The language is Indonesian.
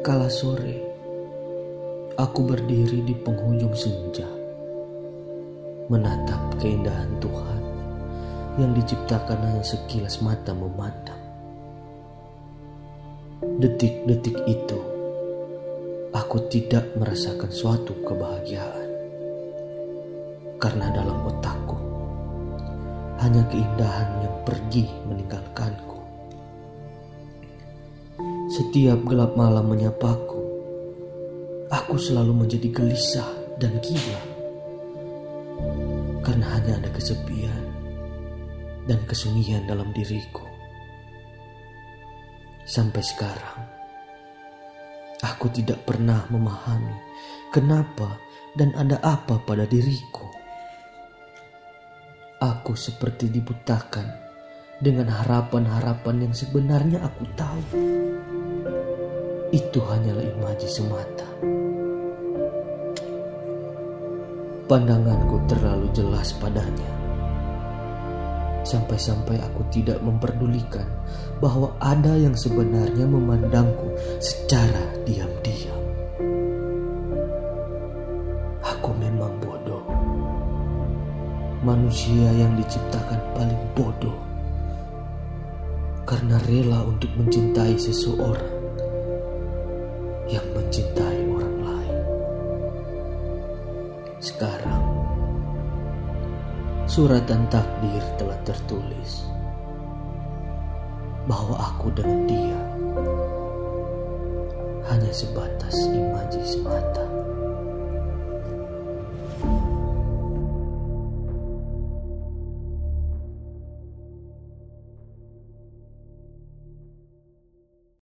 Kala sore, aku berdiri di penghujung senja, menatap keindahan Tuhan yang diciptakan hanya sekilas mata memandang. Detik-detik itu, aku tidak merasakan suatu kebahagiaan. Karena dalam otakku, hanya keindahan yang pergi meninggalkanku. Setiap gelap malam menyapaku, aku selalu menjadi gelisah dan gila. Karena hanya ada kesepian dan kesunyian dalam diriku. Sampai sekarang, aku tidak pernah memahami kenapa dan ada apa pada diriku. Aku seperti dibutakan dengan harapan-harapan yang sebenarnya aku tahu. Itu hanyalah imaji semata. Pandanganku terlalu jelas padanya Sampai-sampai aku tidak memperdulikan bahwa ada yang sebenarnya memandangku secara diam-diam. Aku memang bodoh. Manusia yang diciptakan paling bodoh. Karena rela untuk mencintai seseorang mencintai orang lain. Sekarang suratan takdir telah tertulis bahwa aku dengan dia hanya sebatas imaji semata.